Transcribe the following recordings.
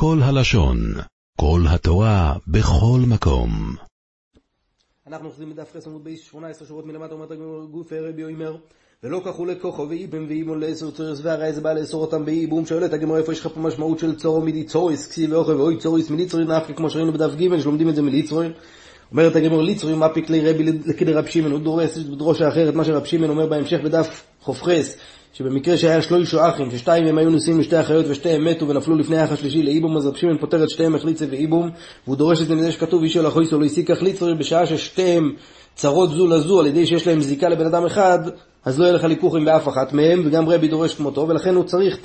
כל הלשון, כל התורה, בכל מקום. אנחנו אוחזים בדף חס עמוד בייס 18 שורות מלמטה אומרת גוף רבי אומר ולא ככו לכוחו ואיבם ואיבון לאסור צורס והרי זה בא לאסור אותם באיבום. שואלת הגמור איפה יש לך פה משמעות של צורו מידי צוריס כסי ואוכל ואוי צוריס מליצרוי נפקה כמו שראינו בדף ג' שלומדים את זה מליצרוי. אומרת הגמור ליצרוי מה פיקלי רבי לכדי רב שמעון? הוא דורס בדרושה אחרת מה שרב שמעון אומר בהמשך בדף חופכס שבמקרה שהיה שלושה אחים, ששתיים מהם היו נשואים לשתי אחיות ושתיהם מתו ונפלו לפני האח השלישי לאיבום, אז רב שמעון פוטר את שתיהם החליצה ואיבום, והוא דורש את זה מזה שכתוב איש אלא חויסו לא הסיקה חליצה, בשעה ששתיהם צרות זו לזו על ידי שיש להם זיקה לבן אדם אחד, אז לא יהיה לך ליכוחים באף אחת מהם, וגם רבי דורש כמותו, ולכן הוא צריך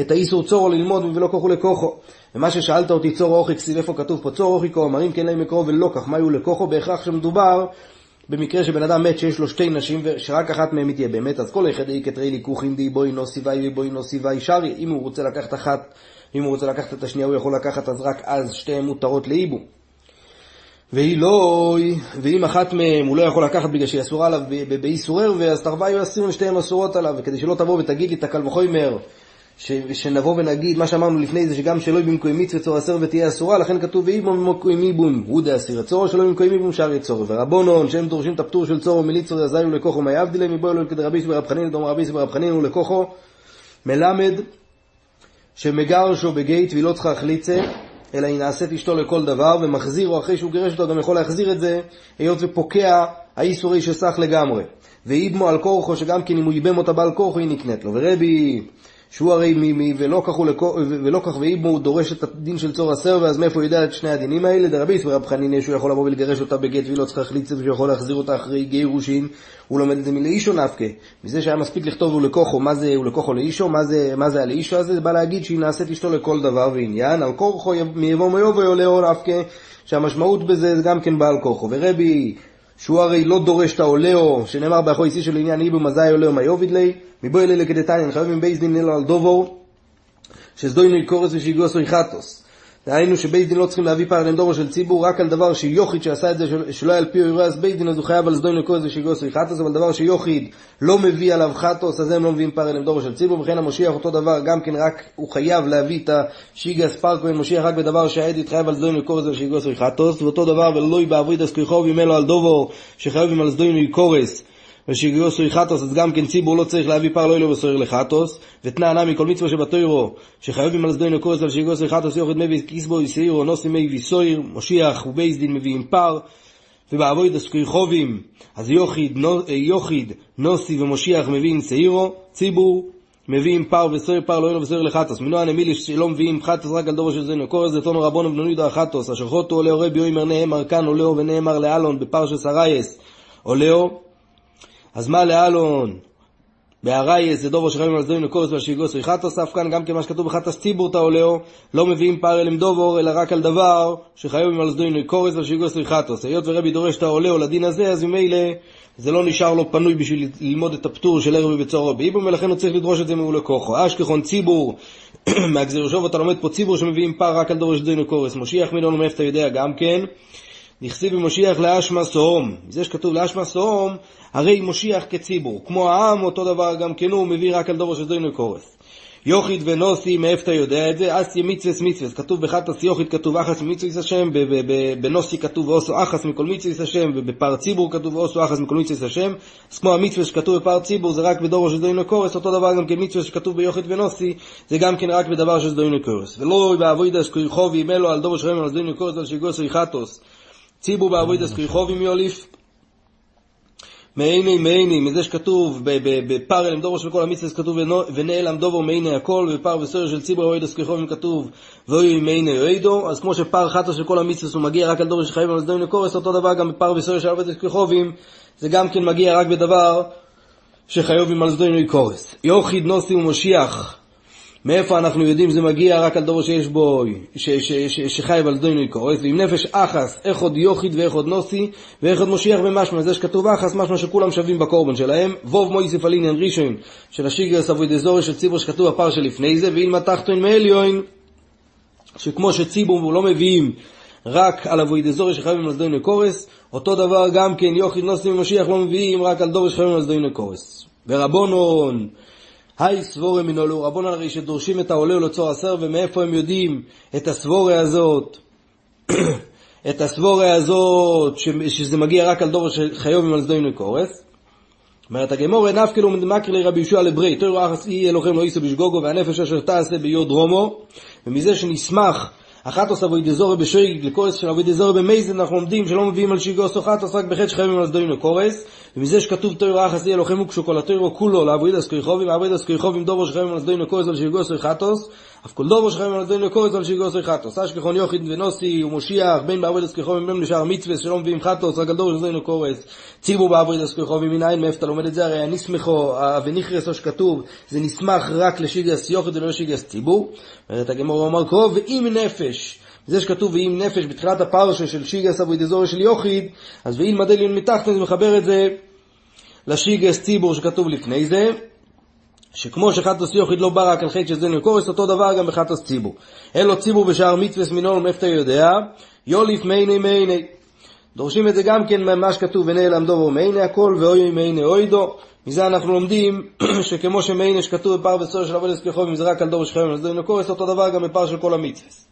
את, האיסור צורו ללמוד ולא כוחו לכוחו. ומה ששאלת אותי צורו אוכי כסיב איפה כתוב פה צורו אוכי כה, אמרים כן להם מקרוב ולא כך, מה היו לכוחו? בהכרח שמדובר במקרה שבן אדם מת שיש לו שתי נשים ושרק אחת מהן תהיה באמת, אז כל אחד יהיה כתרי ליקוחים די בואי נוסי ואי ובואי נוסי ואי שרי. אם הוא רוצה לקחת אחת, אם הוא רוצה לקחת את השנייה הוא יכול לקחת, אז רק אז שתיהן מותרות לאיבום. והיא לא, ואם אחת מהן הוא לא יכול לקחת בגלל שהיא אסורה עליו באיסור ערווה, אז תרווה יהיו אסירים ושתיהן אסורות עליו, וכדי שלא תבוא ותגיד לי את הקל וחומר ש, שנבוא ונגיד מה שאמרנו לפני זה, שגם שלא במקום מצווה צור אסר ותהיה אסורה, לכן כתוב ואיבום במקום איבום, הוא דאסיר הצור, שלא במקום איבום שער יצור. ורבונון, שהם דורשים את הפטור של צור ומליצור יזיו לקוחו מה יבדילה, מבוא אלוהים כדי רבי ורב חנין, דום רבי ורב חנין ולקוחו, מלמד שמגרשו בגית והיא לא צריכה חליצה, אלא היא נעשית אשתו לכל דבר, ומחזירו אחרי שהוא גירש אותו, גם יכול להחזיר את זה, היות ופוקע האיסורי שסח לגמרי. ואיבמו על כורחו, שגם כן אם הוא ייבם אותה בעל כורחו, היא נקנית לו. ורבי שהוא הרי מי מי ולא כך, ולא כך ואיבו הוא דורש את הדין של צור הסר, ואז מאיפה הוא יודע את שני הדינים האלה? דרביס ורב חנינא שהוא יכול לבוא ולגרש אותה בגט והיא לא צריכה להחליץ ושהוא יכול להחזיר אותה אחרי גירושין, הוא לומד את זה מלאישו נפקא. מזה שהיה מספיק לכתוב ולכוחו, מה זה ולכוחו לאישו, מה זה, מה זה הלאישו הזה? זה בא להגיד שהיא נעשית אשתו לכל דבר ועניין, על כורחו מיבוא מיובו יולאו נפקא, שהמשמעות בזה זה גם כן בעל כוחו. ורבי שהוא הרי לא דורש את העולהו, שנאמר באחוי איסי של עניין איבו מזאי עולהו מה יוביד לי, מבואי אלה לקדתנין, חייבים בייס דין אלו על דובו, שסדוינו קורס ושיגוסו יחטוס. דהיינו שבייס דין לא צריכים להביא פרלם דובו של ציבור רק על דבר שיוחיד שעשה את זה שלא היה על פי אירוע אז בייס דין אז הוא חייב על סדוינו קורס ושיגוסו יחטוס, אבל דבר שיוחיד לא מביא עליו חטוס אז הם לא מביאים פרלם דובו של ציבור, וכן המושיח אותו דבר גם כן רק הוא חייב להביא את השיגס פרקוין מושיח רק בדבר שהעד יתחייב על סדוינו קורס ושיגוסו יחטוס, ואותו דבר ולא יבעבוד אז כיכוב ימלו על דובו שחייבים על סדוינו קורס ושיגיעו סוי חטוס, אז גם כן ציבור לא צריך להביא פר לא אלו וסויר לחטוס, ותנא נמי כל מצווה שבתוירו, שחייבים על סדוינו קורס על שיגיעו סוי חטוס, יורד מביא כיסבו יסעירו, נוסי מי ויסויר, מושיח ובייס דין מביאים פר, ובאבוי דסקוי חובים, אז יוחיד, יוחיד, נוסי ומושיח מביאים שעירו, ציבור, מביאים פר וסויר פר לא אלו וסויר לחטוס. מנוע נמילי שלא מביאים חטוס רק על דורו של קורס, זה תונו רבונו בנו נידו החטוס, אשר חוטו עולה אורי ביומר נאמר כאן עולהו ונאמר לאלון בפרשס הרייס, עולהו אז מה לאלון? בהרייס זה דובו שחייבים על זדוין לקורס והשיגוס וחטוס, אף כאן גם כמה שכתוב בחטוס ציבור תאולאו, לא מביאים פר אלם דובור, אלא רק על דבר שחייבים על זדוין לקורס והשיגוס וחטוס. היות ורבי דורש תאולאו לדין הזה, אז ממילא זה לא נשאר לו פנוי בשביל ללמוד את הפטור של ערבי בצורו באיבום, ולכן הוא צריך לדרוש את זה מעולה כוחו. אשכחון ציבור, מהגזיר שוב אתה לומד פה ציבור שמביאים פר רק על דורש זדוין לקורס. משיח מילון מאיפה אתה יודע גם כן. נכסי במשיח לאשמה סהום. זה שכתוב לאשמה סהום, הרי משיח כציבור. כמו העם, אותו דבר גם כן הוא מביא רק על דובו של זוינו קורס. יוחיד ונוסי, מאיפה אתה יודע את זה? אסיה מצווס מצווס. כתוב בחטס יוחיד כתוב אחס ממצווס השם, בנוסי כתוב ואוסו אחס מכל מצווס השם, ובפר ציבור כתוב ואוסו אחס מכל מצווס השם. אז כמו המצווס שכתוב בפר ציבור זה רק בדובו של זוינו קורס, אותו דבר גם כן מצווס שכתוב ביוחיד ונוסי, זה גם כן רק בדבר של זוינו קורס. ולא באבוידס כריחובי מלו על דובו של זוינו קורס על שיגוסו יחטוס. ציבור בעבודת כריחובים יוליף. מעיני מעיני, מזה שכתוב בפר אלם דובו של כל המצווה כתוב ונעלם דובו מעיני הכל, ובפר וסויר של ציבור בעבודת כריחובים כתוב ואוי מעיני יועדו, אז כמו שפר חטא של כל המצווה הוא מגיע רק על דובו שחייבים על סדום לקורס, אותו דבר גם בפר וסויר של עבודת כריחובים, זה גם כן מגיע רק בדבר שחייבים על סדום לקורס. יוחיד נוסי ומשיח מאיפה אנחנו יודעים שזה מגיע? רק על דור שיש בו, שחייב על דוינוי קורס, ועם נפש אחס, איך עוד יוחיד ואיך עוד נוסי, ואיך עוד מושיח ומשמע, זה שכתוב אחס, משמע שכולם שווים בקורבן שלהם, ווב מויסף על ראשון, של השיגרס אבוי דזורי של ציבור שכתוב הפר שלפני זה, ואילמה תחתון מעליון, שכמו שציבור לא מביאים רק על אבוי דזורי שחייבים על דוינוי קורס, אותו דבר גם כן יוחיד נוסי ומשיח לא מביאים רק על דור שחייבים על דוינוי קורס. ורבונון, היי סבורי מנולו, רבון הרי שדורשים את העולה ולצור עשר, ומאיפה הם יודעים את הסבורי הזאת, את הסבורי הזאת, שזה מגיע רק על דור של חיוב עם על זדוים לקורס. אומרת הגמור, אין אף כאילו מקרי לרבי ישוע לברי, תוירו אחס אי אלוהים לא יישא בשגוגו, והנפש אשר תעשה ביוד דרומו, ומזה שנשמח אחת עושה אבוי דזורי בשויג לקורס של אבוי דזורי במייזן אנחנו לומדים שלא מביאים על שיגוס אחת עושה רק בחטא שחייבים על סדוים לקורס ומזה שכתוב תוירו אחס אי אלוהים וכשו כל התוירו כולו לעבוד אסקריחובים לעבוד אסקריחובים דובו שחייבים על סדוים לקורס על שיגוס אחתוס אף כל דובו שחייבים על סדוים לקורס על שיגוס אחתוס אשכחון יוחיד ונוסי ומושיח בין בעבוד אסקריחובים בין בשאר מצווה שלא מביאים חתוס רק על דובו שחייבים לקורס ציבו בעבוד אסקריחובים מניין מאיפה אתה לומד את זה הרי הנסמכו ונכרס או שכתוב זה נסמך רק לשיגס יוחיד ולא לשיגס ציבור אומרת הגמור אמר קרוב ואם נפש זה שכתוב ואם נפש בתחילת הפרשה של שיגס אבוי דזורי של יוחיד, אז ואם מדליון מתחתן זה מחבר את זה לשיגס ציבור שכתוב לפני זה, שכמו שחטוס יוחיד לא בא רק על חטא שזה נקורס, אותו דבר גם בחטוס ציבור. אין לו ציבור בשער מצווה מינון, מאיפה אתה יודע? יוליף מייני מייני. דורשים את זה גם כן מה שכתוב ונעלם דובו מייני הכל ואוי מייני אוידו. מזה אנחנו לומדים שכמו שמייני שכתוב בפר וסור של עבודת כחוב, אם זה רק על דור שחייבים על זה נקורס, אותו דבר גם בפר של כל המצווה.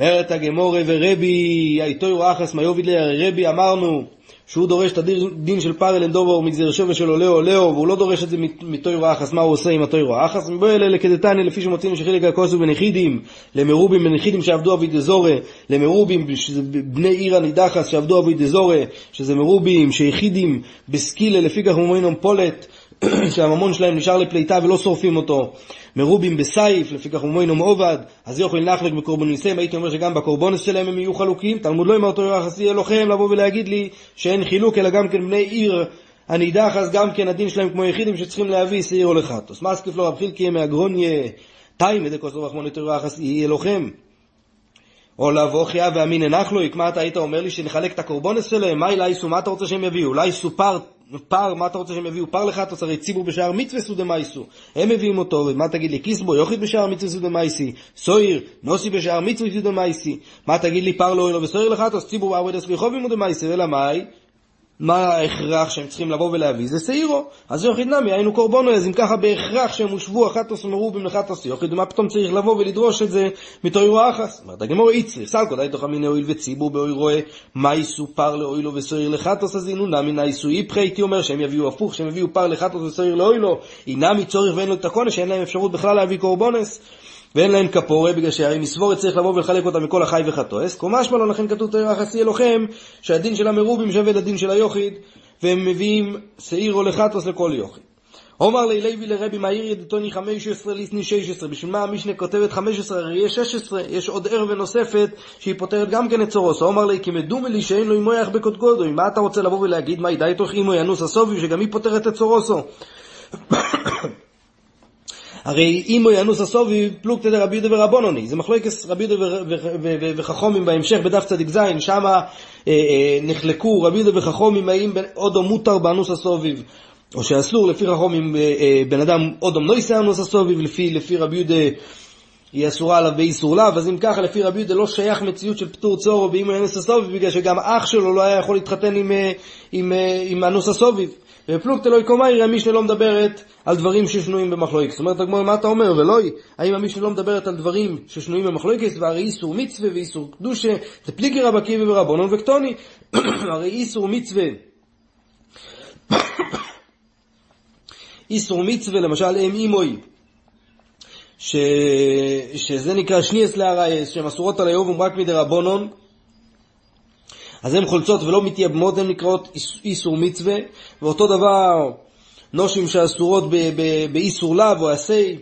אומרת הגמורה ורבי הייתו אחס מיוביד לי, רבי אמרנו שהוא דורש את הדין של פרל אנדובו מגזיר שווה שלו לאו לאו, והוא לא דורש את זה מתוירו אחס, מה הוא עושה עם התוירו אחס? מבוא אלה לקדתניה, לפי שמוצאים שחילק הכוסו בנחידים, למרובים בנחידים שעבדו אבי דזורי, למרובים, שזה בני עיר הנידחס שעבדו אבי דזורי, שזה מרובים, שיחידים בסקילה, לפי כך אומרים פולט, שהממון שלהם נשאר לפליטה ולא שורפים אותו. מרובים בסייף, לפי כך אומרים עובד, אז יכולים להחלק בקורבניסם, הייתי אומר שגם בקורבונס שלהם הם יהיו חלוקים, תלמוד לא עם אותו יחסי אלוהיהם לבוא ולהגיד לי שאין חילוק, אלא גם כן בני עיר הנידח, אז גם כן הדין שלהם כמו יחידים שצריכים להביא שעיר או לחטוס. מה אסקיף לו רב חילקי מהגרוניה, תאי מדי כוס רחמון יותר יחסי אלוהיהם. או לבוא חיה ואמין הנחלויק, מה אתה היית אומר לי שנחלק את הקורבונס שלהם? מה אילייסו, מה אתה רוצה שהם יביאו? אולי סופר פר, מה אתה רוצה שהם יביאו? פר לך הרי ציבור בשער מצווה סודמייסו. הם מביאים אותו, ומה תגיד לי? קיסבו, יוכית בשער מצווה סודמייסי. סויר, נוסי בשער מצווה סודמייסי. מה תגיד לי? פר לא אילו וסויר לך לחטוס, ציבור בעבוד הסליחובים ודמייסי. אלא מאי? מה ההכרח שהם צריכים לבוא ולהביא? זה שעירו. אז יוחיד נמי, היינו קורבנו, אז אם ככה בהכרח שהם הושבו אחתוס ומרובים לחטוס יוחיד, ומה פתאום צריך לבוא ולדרוש את זה מתוירו אחס? אומרת הגמור איצרי, סלקו די תוך המיני אויל וציבור באוי רואה, מה איסו פר לאוילו וסויר לחטוס, אז אינו נמי נאיסו איפכי, הייתי אומר שהם יביאו הפוך, שהם יביאו פר לחטוס וסויר לאוילו, אינמי צורך ואין לו את הקונש, שאין להם אפשרות בכלל להביא קורבונס. ואין להם כפורה, בגלל שהרי מסבורת צריך לבוא ולחלק אותה מכל החי וחטואס. קומה לו, לכן כתוב תראה חסי אלוהים, שהדין של המרובים שווה לדין של היוחיד, והם מביאים שעיר או לחטוס לכל יוחיד. אומר לי לוי לרבי מהיר ידיתוני 15 ליסני 16, בשביל מה המשנה כותבת 15, הרי יש 16, יש עוד ערווה נוספת שהיא פותרת גם כן את צורוסו. אומר לי כי מדומה לי שאין לו מויח בקודקודו, מה אתה רוצה לבוא ולהגיד מה ידעי תוך אימו ינוס הסובי שגם היא פותרת את צורוסו. הרי אם הוא ינוס הסובי פלוגתא דרבי יהודה ורבונוני, זה מחלוקת רבי יהודה וחכומים בהמשך בדף צדיק ז', שם אה, אה, נחלקו רבי יהודה וחכומים האם אודו מותר באנוס הסוביב, או שאסור לפי חכומים אה, בן אדם אודום לא יישא אנוס הסוביב, לפי, לפי רבי יהודה היא אסורה עליו באיסור לאו, אז אם ככה לפי רבי יהודה לא שייך מציאות של פטור צורו באם ינוס הסוביב, בגלל שגם אח שלו לא היה יכול להתחתן עם, עם, עם, עם אנוס הסוביב. ופלוגתא לא יקומיירי, המשנה לא מדברת על דברים ששנויים במחלוקת. זאת אומרת, הגמרא, מה אתה אומר? ולא, האם המשנה לא מדברת על דברים ששנויים במחלוקת, והרי איסור מצווה ואיסור קדושה, זה פליגי רבקי וברבונון וקטוני, הרי איסור מצווה. איסור מצווה, למשל, אם אימוי, ש... שזה נקרא שניאס להרייס, שהן אסורות על היובום רק מדי רבונון, אז הן חולצות ולא מתייבמות, הן נקראות איסור מצווה, ואותו דבר נושים שאסורות באיסור לאו או עשי,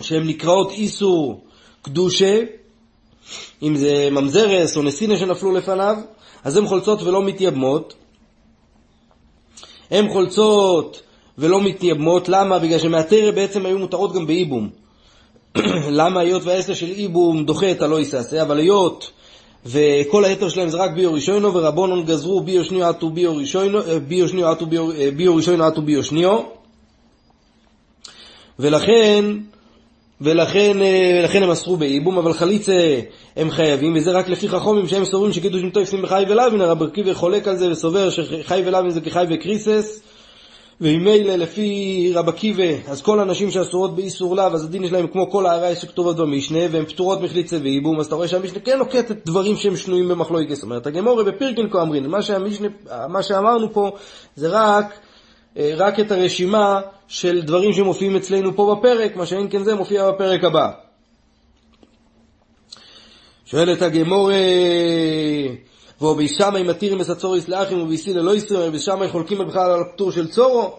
שהן נקראות איסור קדושה, אם זה ממזרס או נסינה שנפלו לפניו, אז הן חולצות ולא מתייבמות. הן חולצות ולא מתייבמות, למה? בגלל שמהתרא בעצם היו מותרות גם באיבום. למה? היות והעשר של איבום דוחה את הלא יסעשה, אבל היות וכל היתר שלהם זה רק ביו ראשונו, ורבונון גזרו ביו שניו עטו ביו ראשונו, אה, ביו שניו עטו ביו, אה, ביו עטו ביו שניו, ולכן, ולכן, אה, ולכן הם אסרו בייבום, אבל חליצה הם חייבים, וזה רק לפי חכומים שהם סוברים שקידוש מתויפים בחי ולאווין, הרב עקיבא חולק על זה וסובר שחי ולאווין זה כחי וקריסס, וממילא לפי רב עקיבא, אז כל הנשים שאסורות באיסור לאו, אז הדין שלהם כמו כל הערייס שכתובות במשנה, והן פטורות מחליצה וייבום, אז אתה רואה שהמשנה כן נוקטת דברים שהם שנויים במחלוקת. זאת אומרת, הגמורה בפרקין כה אמרין, מה, שהמשנה, מה שאמרנו פה זה רק, אה, רק את הרשימה של דברים שמופיעים אצלנו פה בפרק, מה שאין כן זה מופיע בפרק הבא. שואלת הגמורה, ובישמאי מתירים אסצוריס לאחים וביסי ללא יסרים, ובישמאי חולקים בכלל על הפטור של צורו,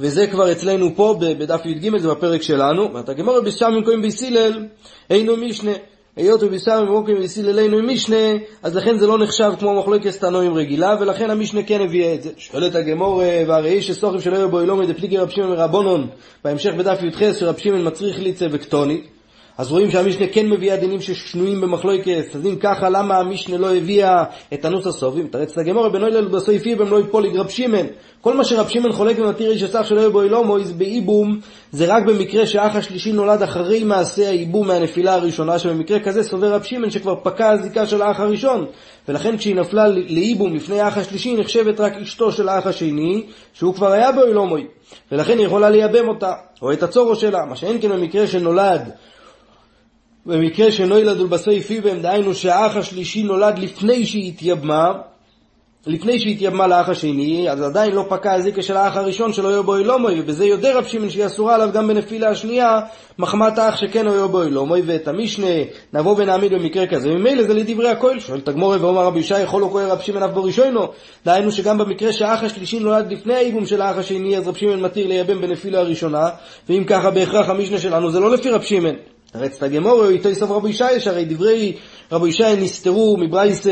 וזה כבר אצלנו פה בדף י"ג, זה בפרק שלנו. ואתה גמור בישמאי קוראים ביסילל, אינו משנה. היות ובישמאי קוראים ביסילל אינו משנה, אז לכן זה לא נחשב כמו מחלוקת תנועים רגילה, ולכן המשנה כן הביאה את זה. שואלת הגמור, והרי איש שסוחים שלא יהיו בו אילומי דפליגי רב שמעון מרבונון, בהמשך בדף י"ח שרב שמעון מצריך ליצה וקטונית. אז רואים שהמשנה כן מביאה דינים ששנויים במחלוקת, אז אם ככה, למה המשנה לא הביאה את הנוס הסובים? תרץ את הגמורה בנוי ללו בסויפי בם לא יפול לגרב שימן. כל מה שרב שימן חולק ומתיר איש הסך שלא יהיה בו אילומויז באיבום, זה רק במקרה שהאח השלישי נולד אחרי מעשה האיבום מהנפילה הראשונה, שבמקרה כזה סובר רב שימן שכבר פקע הזיקה של האח הראשון. ולכן כשהיא נפלה לאיבום לפני האח השלישי, נחשבת רק אשתו של האח השני, שהוא כבר היה בו אילומוי. ולכן היא יכולה לייבם אותה, או את הצורו שלה, מה שאין כן במקרה שנולד במקרה שלא ילדו לבשרי פיבם, דהיינו שהאח השלישי נולד לפני שהיא התייבמה, לפני שהיא התייבמה לאח השני, אז עדיין לא פקע הזיקה של האח הראשון שלא יהיה בו אילומוי, ובזה יודע רב שמעון שהיא אסורה עליו גם בנפילה השנייה, מחמת האח שכן לא יהיה בו אילומוי, ואת המשנה נבוא ונעמיד במקרה כזה. ממילא זה לדברי הכהל, שואל תגמורי ואומר רבי ישי, יכול לא כהל רב שמעון אף בראשונו, דהיינו שגם במקרה שהאח השלישי נולד לפני האיבום של האח השני, אז רב שמעון מתיר לייבם בנפילה הראשונה, ואם ככה בהכרח המשנה שלנו זה לא לפי רב שמעון. רצת הגמור, איתו יסוף רבי ישי, שהרי דברי רבי ישי נסתרו מברייס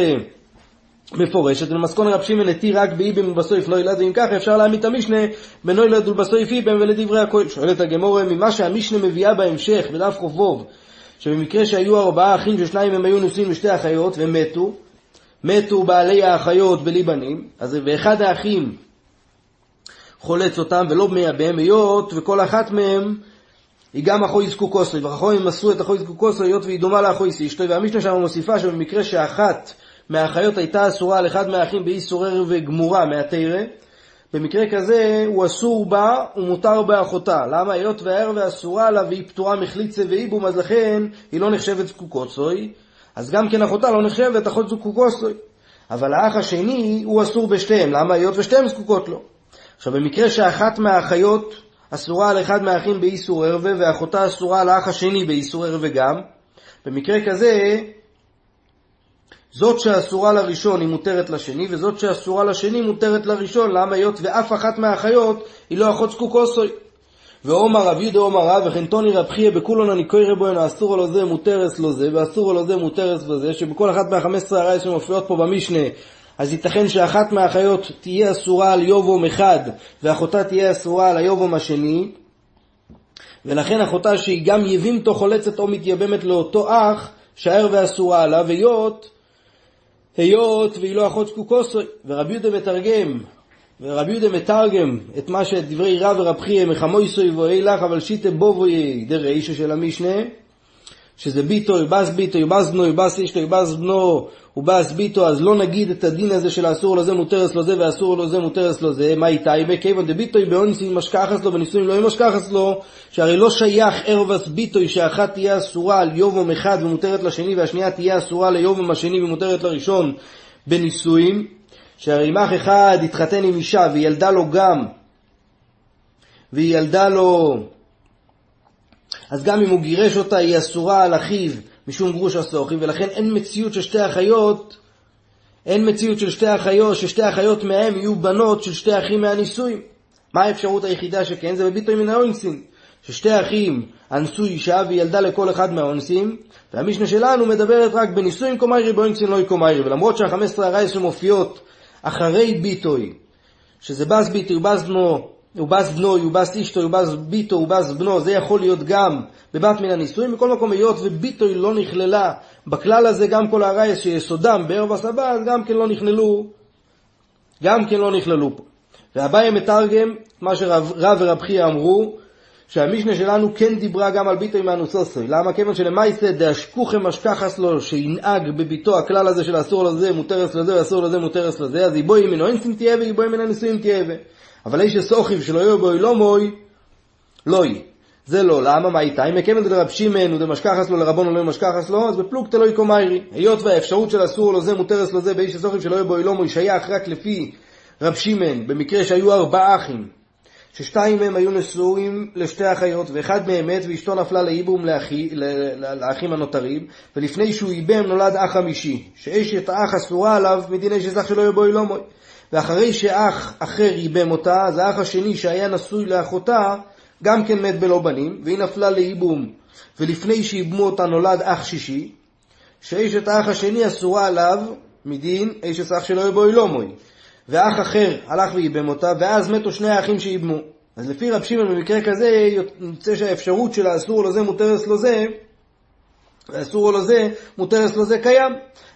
מפורשת, ולמסכון רב שמעון התיר רק באיבם ובסויף לא ילד, ואם ככה אפשר להעמיד את המשנה בנו ילד ולבסויף איבם ולדברי הכהן. שואלת הגמור, ממה שהמשנה מביאה בהמשך, בדף חובוב, שבמקרה שהיו ארבעה אחים ששניים הם היו נשואים לשתי אחיות ומתו, מתו בעלי האחיות בלי בנים, אז ואחד האחים חולץ אותם ולא מייבם, היות וכל אחת מהם גם אחוי זקוקוסוי, וחכמים מסרו את אחוי זקוקוסוי היות והיא דומה לאחוי אשתו, והמשנה שם מוסיפה שבמקרה שאחת מהאחיות הייתה אסורה על אחד מהאחים באיסור ערב וגמורה מהתרא, במקרה כזה הוא אסור בה ומותר באחותה. למה? היות והערב אסורה לה והיא פטורה מחליצה ואיבום, אז לכן היא לא נחשבת זקוקוסוי, אז גם כן אחותה לא נחשבת אחות זקוקוסוי. אבל האח השני הוא אסור בשתיהם, למה? היות ושתיהם זקוקות לו. עכשיו במקרה שאחת מהאחיות אסורה על אחד מהאחים באיסור ערווה, ואחותה אסורה על האח השני באיסור ערווה גם. במקרה כזה, זאת שאסורה לראשון היא מותרת לשני, וזאת שאסורה לשני מותרת לראשון. למה? היות ואף אחת מהאחיות היא לא אחות זקוקוסוי. ואומר רב יהודה אומר רב וכן טוני רב חייה בכולון הניקוי רבוינו אסור לו זה מותרס לו זה ואסור לו זה מותרס בזה שבכל אחת מהחמש עשרה הרעי שמופיעות פה במשנה אז ייתכן שאחת מהאחיות תהיה אסורה על יובום אחד, ואחותה תהיה אסורה על היובום השני, ולכן אחותה שהיא גם יבימתו חולצת או מתייבמת לאותו אח, שער ואסורה עליו, היות, היות והיא לא אחות זקוקוסוי. ורבי יהודה מתרגם, ורבי יהודה מתרגם את מה שדברי רב ורב חייה מחמויסוי ואי לך, אבל שיטה בובוי דרישו של המשנה, שזה ביטו, יובס ביטו, יובס בנו, יובס אשתו, יובס בנו, ובאס ביטו, אז לא נגיד את הדין הזה של האסור לזה מותרס לו זה ואסור לו זה מותרס לו זה, מה איתי? בכיוון דביטוי באונסין משכחס לו בנישואים לא משכחס לו, שהרי לא שייך ערבס ביטוי שאחת תהיה אסורה על יובום אחד ומותרת לשני והשנייה תהיה אסורה ליובום השני ומותרת לראשון בנישואים, שהרי מח אחד התחתן עם אישה והיא ילדה לו גם, והיא ילדה לו אז גם אם הוא גירש אותה היא אסורה על אחיו משום גרוש הסוכי, ולכן אין מציאות של שתי אחיות, אין מציאות של שתי אחיות, ששתי אחיות מהם יהיו בנות של שתי אחים מהנישואים. מה האפשרות היחידה שכן? זה בביטוי מן האונסין. ששתי אחים אנסו אישה וילדה לכל אחד מהאונסים, והמשנה שלנו מדברת רק בנישואים קומיירי, באונסין לא קומיירי. ולמרות שהחמש עשרה הרייס שמופיעות אחרי ביטוי, שזה בס ביטוי, בס בנו, ובס בנו, יובס אשתו, יובס ביתו, ובס בנו, זה יכול להיות גם בבת מן הנישואים. בכל מקום, היות וביתו לא נכללה בכלל הזה, גם כל הרייס שיסודם בערב הסבא, אז גם כן לא נכללו, גם כן לא נכללו פה. ואביי מתרגם מה שרב ורב חייא אמרו, שהמשנה שלנו כן דיברה גם על ביטוי מהנוסוסוי. למה? כיוון שלמייסא דאשכוכם אשכחס לו, שינהג בביתו הכלל הזה של אסור לזה, מותרס לזה, ואסור לזה, מותרס לזה, אז יבואי ממנו אינסים תהיה ויבואי מן הנישואים תהיה. אבל איש אסוכיב שלא יהיו בו אילומוי, לא יהיה. זה לא, למה? מה איתה? אם יקמת לרב שמעון ודמשכחס לו לרבון ולא משכחס לו, אז בפלוגתא לא יקומיירי. היות והאפשרות של אסור לו זה מותרס לו זה באיש הסוכיב שלא יהיה בו אילומוי שייך רק לפי רב שמעון, במקרה שהיו ארבעה אחים, ששתיים מהם היו נשואים לשתי אחיות, ואחד מהם מת ואשתו נפלה לאיבום לאחי, לאחים הנותרים, ולפני שהוא איבם נולד אח חמישי, שאשת האח אסורה עליו מדיני שזך שלא יבוא אלומוי. ואחרי שאח אחר איבם אותה, אז האח השני שהיה נשוי לאחותה, גם כן מת בלא בנים, והיא נפלה לאיבום, ולפני שאיבמו אותה נולד אח שישי, שאשת האח השני אסורה עליו מדין אשת אח שלא יבוא אלומוי. ואח אחר הלך ואיבם אותה, ואז מתו שני האחים שאיבמו. אז לפי רב שמעון במקרה כזה, יוצא שהאפשרות של האסור לו זה מותרס לו זה, האסור לו זה מותרס לו זה קיים.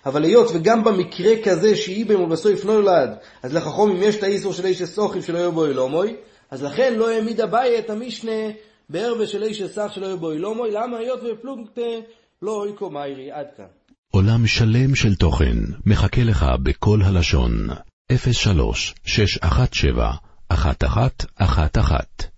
אבל היות וגם במקרה כזה שאיבם ובסוף נולד, אז לחכום אם יש את האיסור של איש הסוכים שלא יהיה בו אילומוי, אז לכן לא העמיד אביי את המשנה בערבה של איש הסך שלא יהיה בו אילומוי, למה היות ופלוגתא לא איקו מיירי, עד כאן. עולם שלם של תוכן מחכה לך בכל הלשון. 03 617 1111